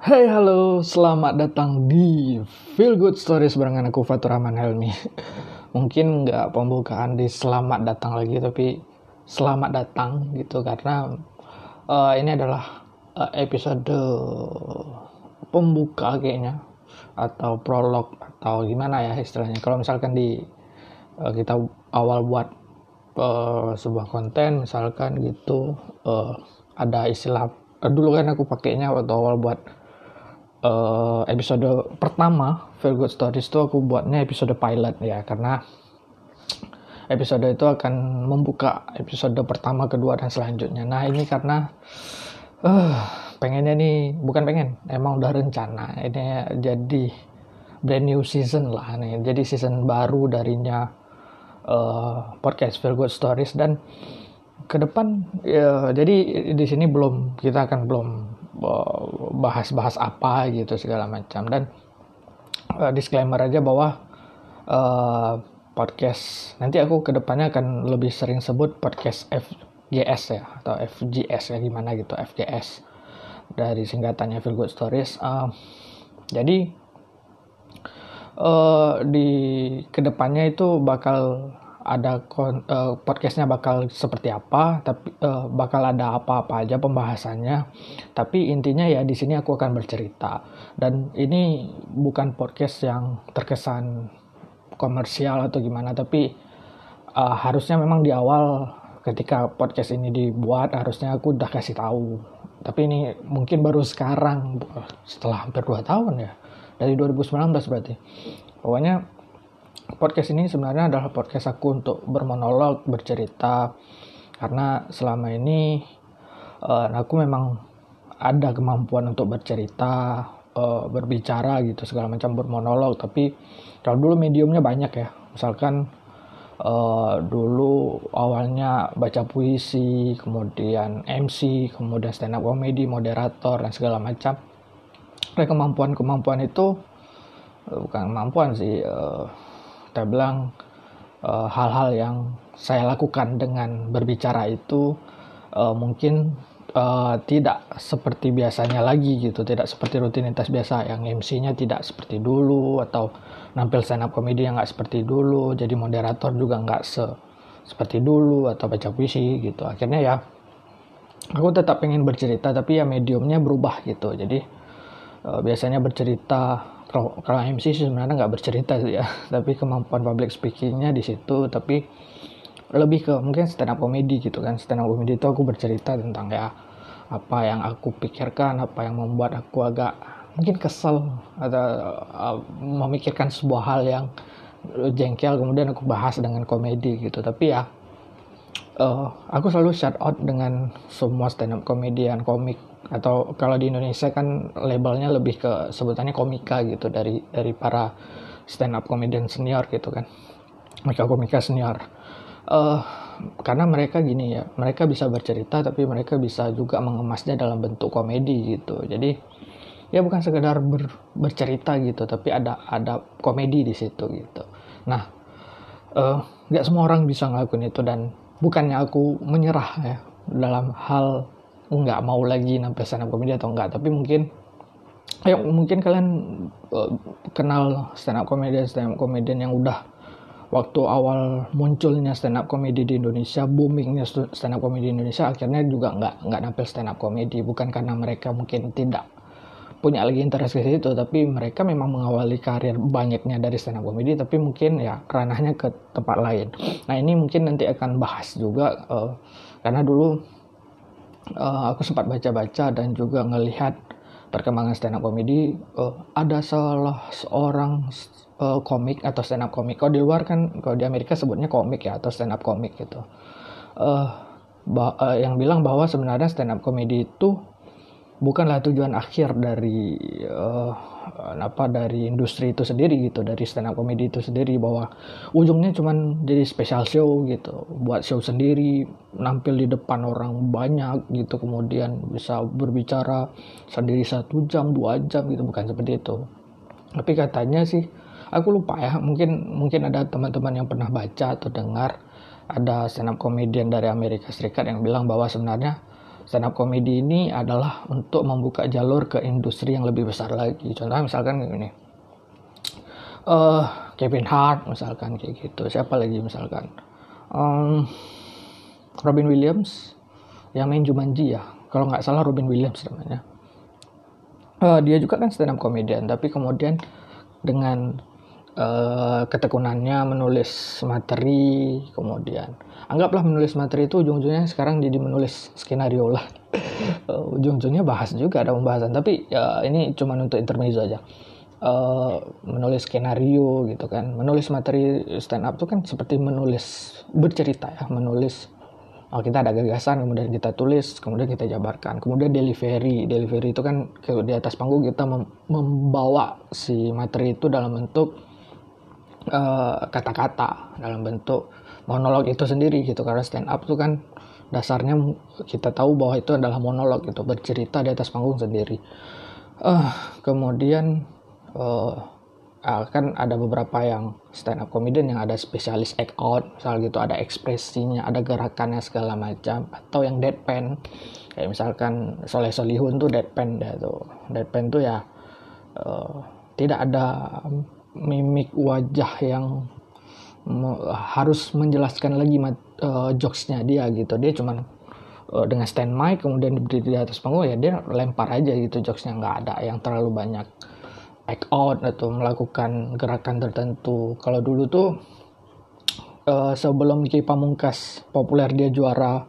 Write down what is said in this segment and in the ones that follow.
Hai halo, selamat datang di Feel Good Stories barengan aku Fatur Rahman Helmi. Mungkin nggak pembukaan di selamat datang lagi, tapi selamat datang gitu karena uh, ini adalah uh, episode pembuka kayaknya atau prolog atau gimana ya istilahnya. Kalau misalkan di uh, kita awal buat uh, sebuah konten misalkan gitu uh, ada istilah uh, dulu kan aku pakainya waktu awal buat uh, episode pertama Feel Good Stories itu aku buatnya episode pilot ya karena episode itu akan membuka episode pertama, kedua dan selanjutnya. Nah ini karena uh, pengennya nih bukan pengen, emang udah rencana ini jadi brand new season lah nih. Jadi season baru darinya uh, podcast Feel Good Stories dan ke depan ya, jadi di sini belum kita akan belum bahas-bahas apa gitu segala macam. Dan uh, disclaimer aja bahwa uh, podcast nanti aku ke depannya akan lebih sering sebut podcast FGS ya atau FGS ya gimana gitu FGS dari singkatannya Feel Good Stories uh, jadi uh, di ke depannya itu bakal ada uh, podcastnya bakal seperti apa, tapi uh, bakal ada apa-apa aja pembahasannya. Tapi intinya ya di sini aku akan bercerita dan ini bukan podcast yang terkesan komersial atau gimana, tapi uh, harusnya memang di awal ketika podcast ini dibuat harusnya aku udah kasih tahu. Tapi ini mungkin baru sekarang setelah hampir 2 tahun ya dari 2019 berarti. Pokoknya podcast ini sebenarnya adalah podcast aku untuk bermonolog, bercerita karena selama ini uh, aku memang ada kemampuan untuk bercerita, uh, berbicara gitu segala macam bermonolog tapi kalau dulu mediumnya banyak ya. Misalkan uh, dulu awalnya baca puisi, kemudian MC, kemudian stand up comedy, moderator dan segala macam. kemampuan-kemampuan itu bukan kemampuan sih uh, kita bilang eh, hal-hal uh, yang saya lakukan dengan berbicara itu uh, mungkin uh, tidak seperti biasanya lagi gitu, tidak seperti rutinitas biasa yang MC-nya tidak seperti dulu atau nampil stand up comedy yang nggak seperti dulu, jadi moderator juga nggak se seperti dulu atau baca puisi gitu. Akhirnya ya aku tetap pengen bercerita tapi ya mediumnya berubah gitu. Jadi uh, biasanya bercerita kalau kalau MC sih sebenarnya nggak bercerita sih ya. Tapi kemampuan public speakingnya di situ tapi lebih ke mungkin stand up comedy gitu kan. Stand up comedy itu aku bercerita tentang ya apa yang aku pikirkan apa yang membuat aku agak mungkin kesel atau uh, memikirkan sebuah hal yang jengkel kemudian aku bahas dengan komedi gitu. Tapi ya uh, aku selalu shout out dengan semua stand up komedian komik atau kalau di Indonesia kan labelnya lebih ke sebutannya komika gitu dari dari para stand up komedian senior gitu kan. Mereka komika senior. Uh, karena mereka gini ya mereka bisa bercerita tapi mereka bisa juga mengemasnya dalam bentuk komedi gitu. Jadi ya bukan sekedar ber, bercerita gitu tapi ada ada komedi di situ gitu. Nah eh, nggak uh, semua orang bisa ngelakuin itu dan bukannya aku menyerah ya dalam hal nggak mau lagi nampil stand up comedy atau enggak tapi mungkin ya mungkin kalian uh, kenal stand up comedian stand up comedian yang udah waktu awal munculnya stand up comedy di Indonesia boomingnya stand up comedy di Indonesia akhirnya juga nggak nggak nampil stand up comedy. Bukan karena mereka mungkin tidak punya lagi interest ke situ tapi mereka memang mengawali karir banyaknya dari stand up comedy tapi mungkin ya ranahnya ke tempat lain. Nah ini mungkin nanti akan bahas juga uh, karena dulu uh, aku sempat baca-baca dan juga ngelihat perkembangan stand up comedy uh, ada salah seorang uh, komik atau stand up komik. Kalau di luar kan kalau di Amerika sebutnya komik ya atau stand up komik gitu. Uh, uh, yang bilang bahwa sebenarnya stand up comedy itu bukanlah tujuan akhir dari uh, apa dari industri itu sendiri gitu dari stand up comedy itu sendiri bahwa ujungnya cuman jadi special show gitu buat show sendiri nampil di depan orang banyak gitu kemudian bisa berbicara sendiri satu jam dua jam gitu bukan seperti itu. Tapi katanya sih aku lupa ya mungkin mungkin ada teman-teman yang pernah baca atau dengar ada stand up comedian dari Amerika Serikat yang bilang bahwa sebenarnya stand up comedy ini adalah untuk membuka jalur ke industri yang lebih besar lagi. Contohnya misalkan ini uh, Kevin Hart misalkan kayak gitu. Siapa lagi misalkan? Um, Robin Williams yang main Jumanji ya. Kalau nggak salah Robin Williams namanya. Uh, dia juga kan stand up comedian tapi kemudian dengan uh, ketekunannya menulis materi kemudian anggaplah menulis materi itu ujung-ujungnya sekarang jadi menulis skenario lah. Uh, ujung-ujungnya bahas juga ada pembahasan tapi ya ini cuma untuk intermezzo aja. Uh, menulis skenario gitu kan. Menulis materi stand up itu kan seperti menulis bercerita ya menulis oh, kita ada gagasan kemudian kita tulis kemudian kita jabarkan kemudian delivery. Delivery itu kan di atas panggung kita mem membawa si materi itu dalam bentuk eh, kata-kata uh, dalam bentuk monolog itu sendiri gitu. Karena stand up itu kan dasarnya kita tahu bahwa itu adalah monolog gitu bercerita di atas panggung sendiri. Uh, kemudian uh, kan ada beberapa yang stand up comedian yang ada spesialis act out misal gitu ada ekspresinya ada gerakannya segala macam atau yang deadpan kayak misalkan Soleh Solihun tuh deadpan ya tuh. Deadpan tuh ya uh, tidak ada mimik wajah yang harus menjelaskan lagi uh, jokesnya dia gitu dia cuman uh, dengan stand mic kemudian berdiri di atas panggung ya dia lempar aja gitu jokesnya nggak ada yang terlalu banyak act out atau melakukan gerakan tertentu. Kalau dulu tuh uh, sebelum Ki Pamungkas populer dia juara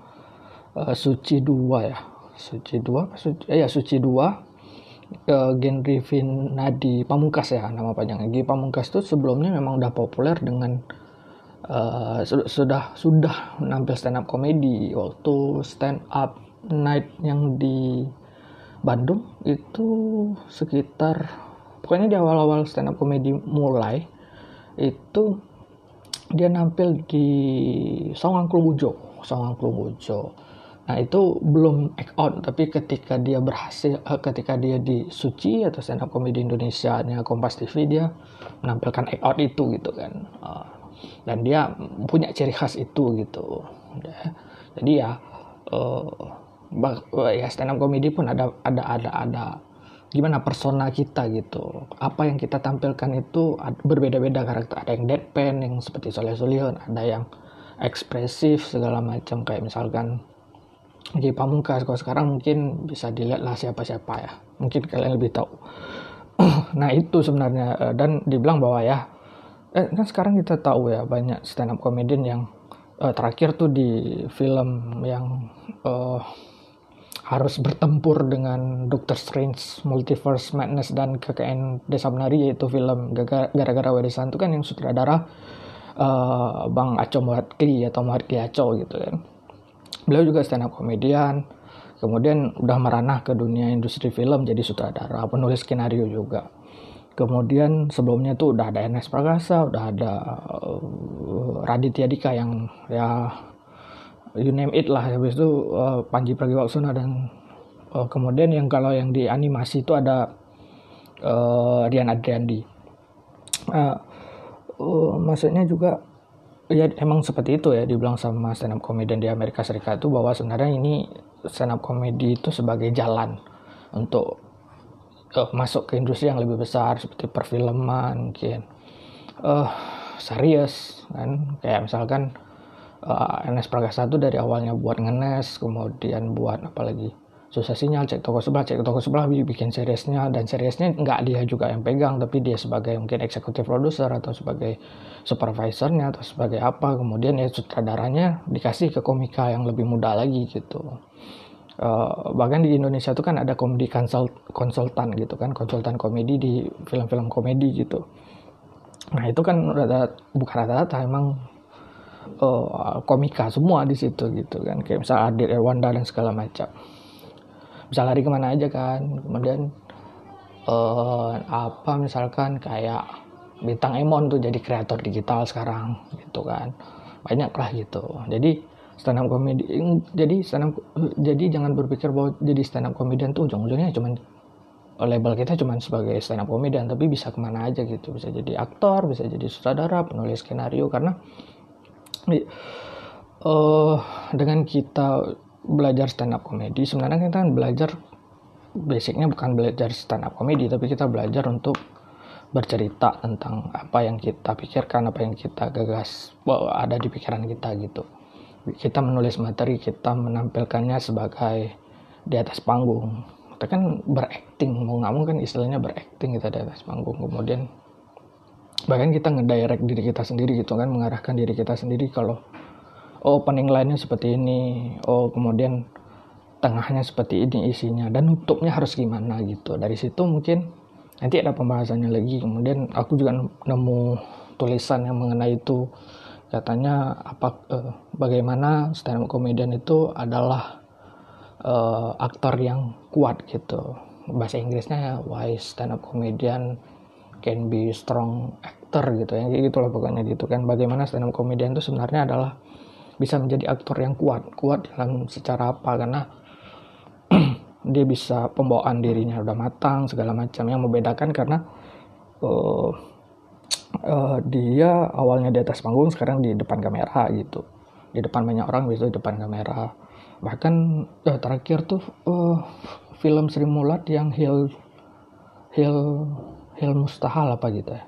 uh, Suci 2 ya. Suci 2 Suci, eh, ya Suci 2 uh, Genri Nadi Pamungkas ya nama panjangnya. Ki Pamungkas tuh sebelumnya memang udah populer dengan uh, sudah sudah nampil stand up komedi waktu stand up night yang di Bandung itu sekitar pokoknya di awal-awal stand up comedy mulai itu dia nampil di Song Angklung Ujo Song Angklung Ujo nah itu belum act out. Tapi ketika dia berhasil eh, ketika dia di Suci atau stand up comedy Indonesia nya Kompas TV dia menampilkan act out itu gitu kan. Uh, dan dia punya ciri khas itu gitu. Jadi ya uh, ya stand up comedy pun ada ada ada ada. Gimana persona kita gitu. Apa yang kita tampilkan itu berbeda-beda karakter. Ada yang deadpan yang seperti Soleh Solihun. Ada yang ekspresif segala macam. Kayak misalkan di Pamungkas. Kalau sekarang mungkin bisa dilihat lah siapa-siapa ya. Mungkin kalian lebih tahu. Nah itu sebenarnya. Eh, dan dibilang bahwa ya eh, kan sekarang kita tahu ya banyak stand up comedian yang uh, terakhir tuh di film yang uh, harus bertempur dengan Doctor Strange, Multiverse Madness dan KKN Desa Menari yaitu film gara-gara warisan. Itu kan yang sutradara uh, Bang Aco Muhadkli atau Muhadkli Aco gitu kan. Beliau juga stand up komedian, kemudian udah meranah ke dunia industri film jadi sutradara, penulis skenario juga. Kemudian sebelumnya tuh udah ada NS Prakasa, udah ada uh, Raditya Dika yang ya you name it lah. Habis itu uh, Panji Pragiwaksono dan uh, kemudian yang kalau yang di animasi itu ada uh, Rian Adriandi. Uh, uh, maksudnya juga ya emang seperti itu ya dibilang sama stand up comedian di Amerika Serikat itu bahwa sebenarnya ini stand up comedy itu sebagai jalan untuk uh, masuk ke industri yang lebih besar seperti perfilman mungkin uh, serius kan? Kayak misalkan uh, NS Prakasa itu dari awalnya buat ngenes kemudian buat apalagi susah sinyal cek toko sebelah cek toko sebelah bikin seriesnya. Dan seriesnya nggak dia juga yang pegang tapi dia sebagai mungkin eksekutif produser atau sebagai supervisornya atau sebagai apa. Kemudian ya sutradaranya dikasih ke komika yang lebih muda lagi gitu. Uh, bahkan di Indonesia itu kan ada komedi konsult konsultan gitu kan konsultan komedi di film-film komedi gitu. Nah itu kan rata bukan rata-rata emang uh, komika semua di situ gitu kan. Kayak misal Adit Erwanda dan segala macam bisa lari ke mana aja kan. Kemudian uh, apa misalkan kayak bintang Emon tuh jadi kreator digital sekarang gitu kan. Banyak lah gitu. Jadi stand up comedy jadi stand up jadi jangan berpikir bahwa jadi stand up comedian tuh ujung-ujungnya cuma label kita cuma sebagai stand up comedian tapi bisa ke mana aja gitu. Bisa jadi aktor bisa jadi sutradara penulis skenario karena uh, dengan kita belajar stand up comedy. Sebenarnya kita kan belajar basicnya bukan belajar stand up comedy tapi kita belajar untuk bercerita tentang apa yang kita pikirkan apa yang kita gagas ada di pikiran kita gitu. Kita menulis materi kita menampilkannya sebagai di atas panggung. Kita kan berakting mau nggak mau kan istilahnya berakting kita di atas panggung. Kemudian bahkan kita ngedirect diri kita sendiri gitu kan mengarahkan diri kita sendiri kalau oh opening line-nya seperti ini. Oh kemudian tengahnya seperti ini isinya. Dan nutupnya harus gimana gitu. Dari situ mungkin nanti ada pembahasannya lagi. Kemudian aku juga nemu tulisan yang mengenai itu. Katanya apa eh, bagaimana stand up comedian itu adalah eh, aktor yang kuat gitu. Bahasa Inggrisnya ya why stand up comedian can be strong actor gitu ya. Gitu lah pokoknya gitu kan. Bagaimana stand up comedian itu sebenarnya adalah bisa menjadi aktor yang kuat kuat dalam secara apa karena dia bisa pembawaan dirinya udah matang segala macam. Yang membedakan karena uh, uh, dia awalnya di atas panggung sekarang di depan kamera gitu. Di depan banyak orang bisa di depan kamera. Bahkan uh, terakhir tuh uh, film Sri Mulat yang Hill Hill Hill Mustahal apa gitu ya.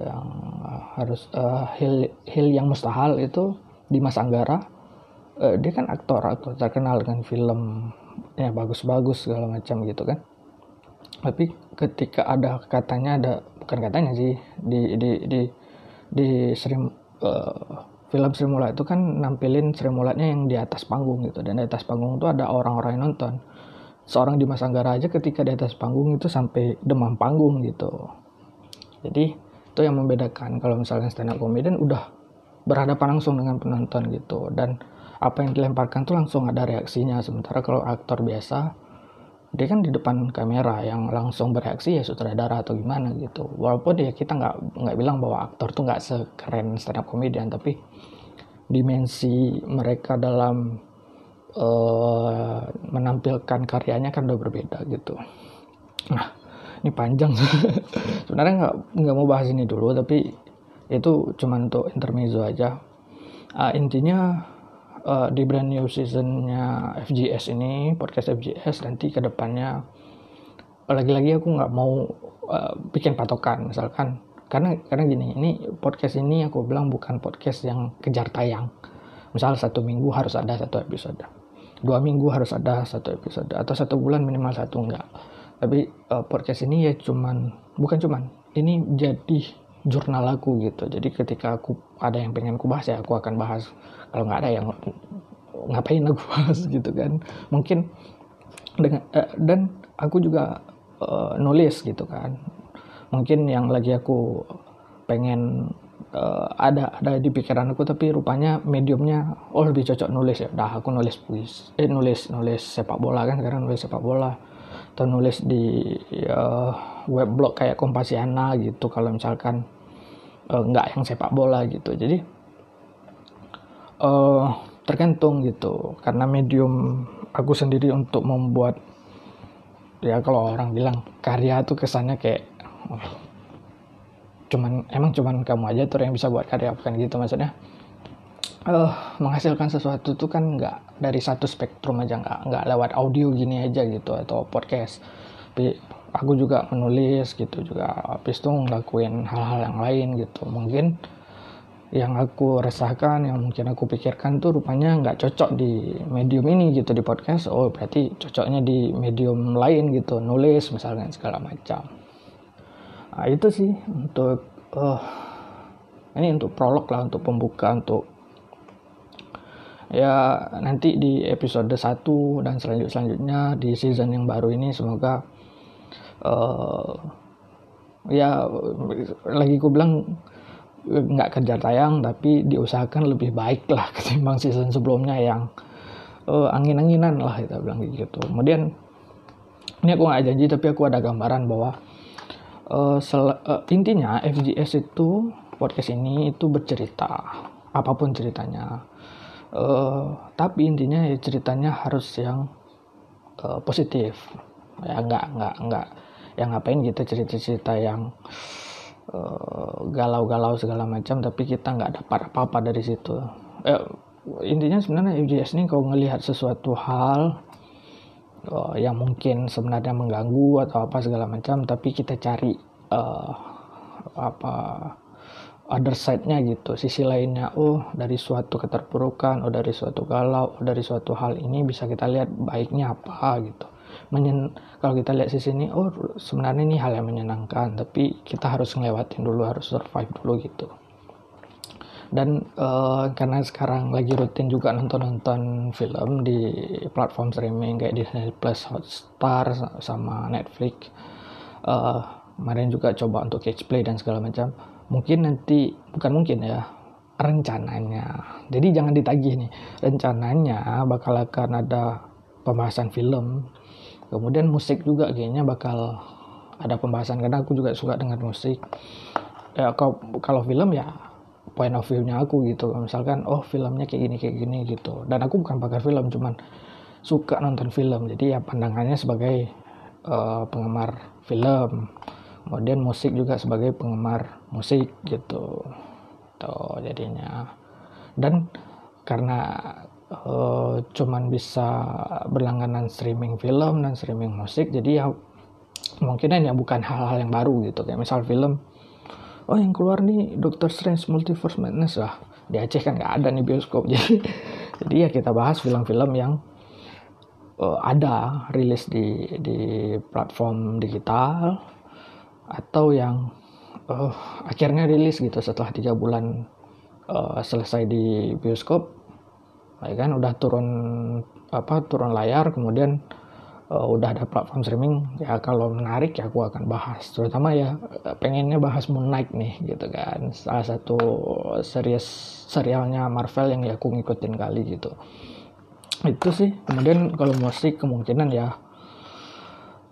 Yang harus uh, Hill Hill yang Mustahal itu Dimas Anggara uh, dia kan aktor aktor terkenal dengan film ya bagus-bagus segala macam gitu kan. Tapi ketika ada katanya ada bukan katanya sih di di di di Sri, uh, film Sri Mulat itu kan nampilin Sri Mulatnya yang di atas panggung gitu. Dan di atas panggung itu ada orang-orang yang nonton. Seorang Dimas Anggara aja ketika di atas panggung itu sampai demam panggung gitu. Jadi itu yang membedakan kalau misalnya stand up comedian udah berhadapan langsung dengan penonton gitu. Dan apa yang dilemparkan tuh langsung ada reaksinya. Sementara kalau aktor biasa dia kan di depan kamera yang langsung bereaksi ya sutradara atau gimana gitu. Walaupun ya kita nggak nggak bilang bahwa aktor tuh nggak sekeren stand up comedian tapi dimensi mereka dalam uh, menampilkan karyanya kan udah berbeda gitu. Nah ini panjang. Sebenarnya nggak nggak mau bahas ini dulu tapi itu cuma untuk intermezzo aja. Uh, intinya uh, di brand new seasonnya FGS ini podcast FGS nanti ke depannya lagi-lagi aku nggak mau uh, bikin patokan. Misalkan karena karena gini ini podcast ini aku bilang bukan podcast yang kejar tayang. Misal satu minggu harus ada satu episode. Dua minggu harus ada satu episode. Atau satu bulan minimal satu enggak. Tapi uh, podcast ini ya cuman bukan cuman ini jadi jurnal aku gitu. Jadi ketika aku ada yang pengen aku bahas ya aku akan bahas. Kalau nggak ada yang ngapain aku bahas gitu kan. Mungkin dengan uh, dan aku juga uh, nulis gitu kan. Mungkin yang lagi aku pengen uh, ada ada di pikiran aku tapi rupanya mediumnya oh lebih cocok nulis ya. Dah aku nulis puisi eh nulis nulis sepak bola kan sekarang nulis sepak bola atau nulis di uh, web blog kayak Kompasiana gitu kalau misalkan uh, nggak yang sepak bola gitu. Jadi uh, tergantung gitu. Karena medium aku sendiri untuk membuat ya kalau orang bilang karya tuh kesannya kayak oh, cuman emang cuman kamu aja tuh yang bisa buat karya bukan gitu maksudnya uh, menghasilkan sesuatu tuh kan nggak dari satu spektrum aja nggak nggak lewat audio gini aja gitu atau podcast. Tapi aku juga menulis gitu juga habis itu ngelakuin hal-hal yang lain gitu. Mungkin yang aku resahkan yang mungkin aku pikirkan tuh rupanya nggak cocok di medium ini gitu di podcast. Oh berarti cocoknya di medium lain gitu nulis misalnya segala macam. Nah, itu sih untuk uh, ini untuk prolog lah untuk pembuka untuk ya nanti di episode 1 dan selanjut selanjutnya di season yang baru ini semoga uh, ya lagi ku bilang nggak kejar tayang tapi diusahakan lebih baik lah ketimbang season sebelumnya yang uh, angin-anginan lah kita bilang gitu. Kemudian ini aku nggak janji tapi aku ada gambaran bahwa uh, uh, intinya FGS itu podcast ini itu bercerita apa pun ceritanya uh, tapi intinya ya ceritanya harus yang uh, positif. Ya nggak nggak nggak. Yang ngapain kita cerita-cerita yang galau galau-galau segala macam tapi kita nggak dapat apa-apa dari situ. Eh, intinya sebenarnya FGS ini kalau ngelihat sesuatu hal uh, yang mungkin sebenarnya mengganggu atau apa segala macam tapi kita cari uh, apa other side-nya gitu. Sisi lainnya oh dari suatu keterpurukan oh dari suatu galau oh dari suatu hal ini bisa kita lihat baiknya apa gitu. Menyen kalau kita lihat sisi ini oh sebenarnya ini hal yang menyenangkan tapi kita harus ngelewatin dulu harus survive dulu gitu. Dan uh, karena sekarang lagi rutin juga nonton-nonton film di platform streaming kayak Disney Plus, Hotstar sama Netflix uh, kemarin juga coba untuk catch play dan segala macam mungkin nanti bukan mungkin ya rencananya. Jadi jangan ditagih nih rencananya bakal akan ada pembahasan film. Kemudian musik juga kayaknya bakal ada pembahasan karena aku juga suka dengan musik. Ya kalau kalau film ya point of view-nya aku gitu. Misalkan oh filmnya kayak gini kayak gini gitu. Dan aku bukan pakar film cuman suka nonton film. Jadi ya pandangannya sebagai uh, penggemar film kemudian musik juga sebagai penggemar musik gitu. Tuh jadinya. Dan karena uh, cuman bisa berlangganan streaming film dan streaming musik jadi ya mungkin ya bukan hal-hal yang baru gitu. Kayak misal film oh yang keluar nih Doctor Strange Multiverse Madness. Lah di Aceh kan nggak ada nih bioskop. Jadi jadi ya kita bahas film-film yang uh, ada rilis di di platform digital atau yang uh, akhirnya rilis gitu setelah tiga bulan uh, selesai di bioskop. Ya kan udah turun apa turun layar kemudian uh, udah ada platform streaming. Ya kalau menarik ya aku akan bahas. Terutama ya pengennya bahas Moon Knight nih gitu kan. Salah satu series serialnya Marvel yang ya aku ngikutin kali gitu. Itu sih. Kemudian kalau musik kemungkinan ya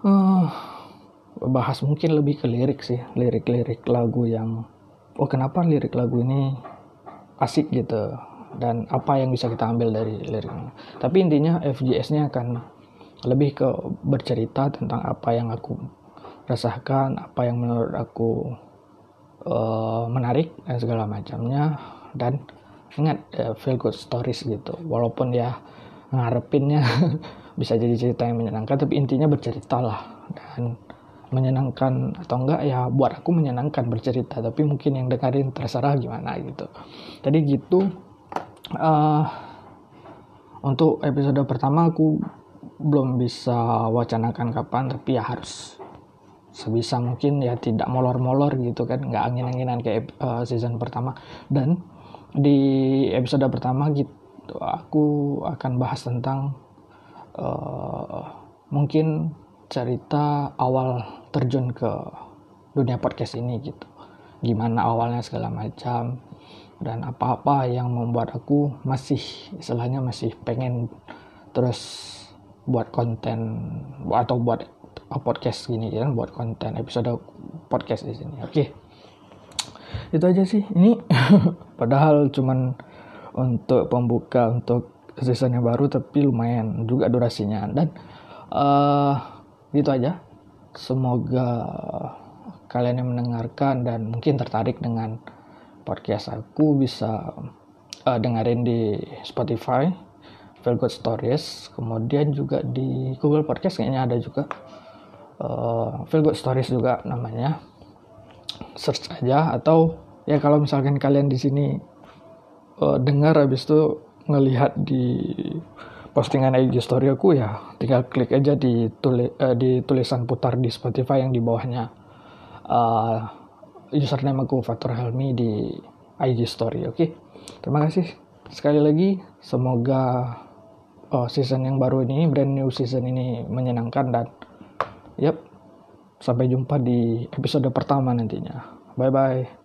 uh, bahas mungkin lebih ke lirik sih lirik-lirik lagu yang oh kenapa lirik lagu ini asik gitu dan apa yang bisa kita ambil dari liriknya. Tapi intinya FGS-nya akan lebih ke bercerita tentang apa yang aku rasakan apa yang menurut aku uh, menarik dan segala macamnya. Dan ingat uh, feel good stories gitu. Walaupun ya ngarepinnya bisa jadi cerita yang menyenangkan tapi intinya bercerita lah dan menyenangkan atau enggak ya buat aku menyenangkan bercerita. Tapi mungkin yang dengerin terserah gimana gitu. Jadi gitu uh, untuk episode pertama aku belum bisa wacanakan kapan tapi ya harus sebisa mungkin ya tidak molor-molor gitu kan nggak angin-anginan kayak uh, season pertama. Dan di episode pertama gitu aku akan bahas tentang uh, mungkin cerita awal terjun ke dunia podcast ini gitu. Gimana awalnya segala macam dan apa-apa yang membuat aku masih istilahnya masih pengen terus buat konten atau buat podcast gini ya buat konten episode podcast di sini. Oke. Itu aja sih. Ini padahal cuman untuk pembuka untuk season yang baru tapi lumayan juga durasinya. Dan uh, gitu aja. Semoga kalian yang mendengarkan dan mungkin tertarik dengan podcast aku bisa uh, dengerin di Spotify Feel Good Stories kemudian juga di Google Podcast kayaknya ada juga. Uh, Feel Good Stories juga namanya. Search aja atau ya kalau misalkan kalian di sini uh, dengar habis itu ngelihat di postingan IG story aku ya tinggal klik aja di tuli, uh, di tulisan putar di Spotify yang di bawahnya. Uh, username aku Fatur Helmi di IG story oke? Okay? terima kasih sekali lagi. Semoga uh, season yang baru ini brand new season ini menyenangkan dan yep sampai jumpa di episode pertama nantinya. Bye bye